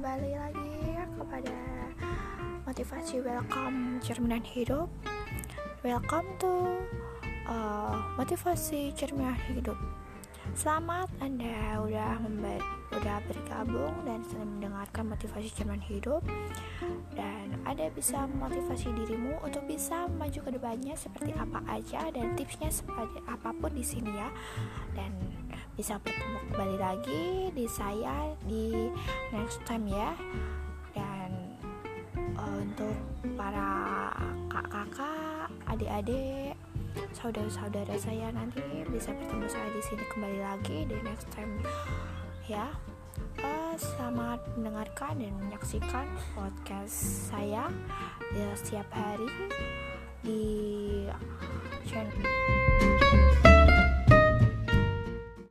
kembali lagi kepada motivasi welcome cerminan hidup. Welcome to uh, motivasi cerminan hidup. Selamat anda udah membaca bergabung dan sedang mendengarkan motivasi cerminan hidup. Dan ada bisa memotivasi dirimu untuk bisa maju ke depannya seperti apa aja dan tipsnya seperti apa pun di sini ya. Dan bisa bertemu kembali lagi di saya di next time ya. Untuk para kakak-kakak, adik-adik, saudara-saudara saya nanti bisa bertemu saya di sini kembali lagi di next time ya. Selamat mendengarkan dan menyaksikan podcast saya ya, setiap hari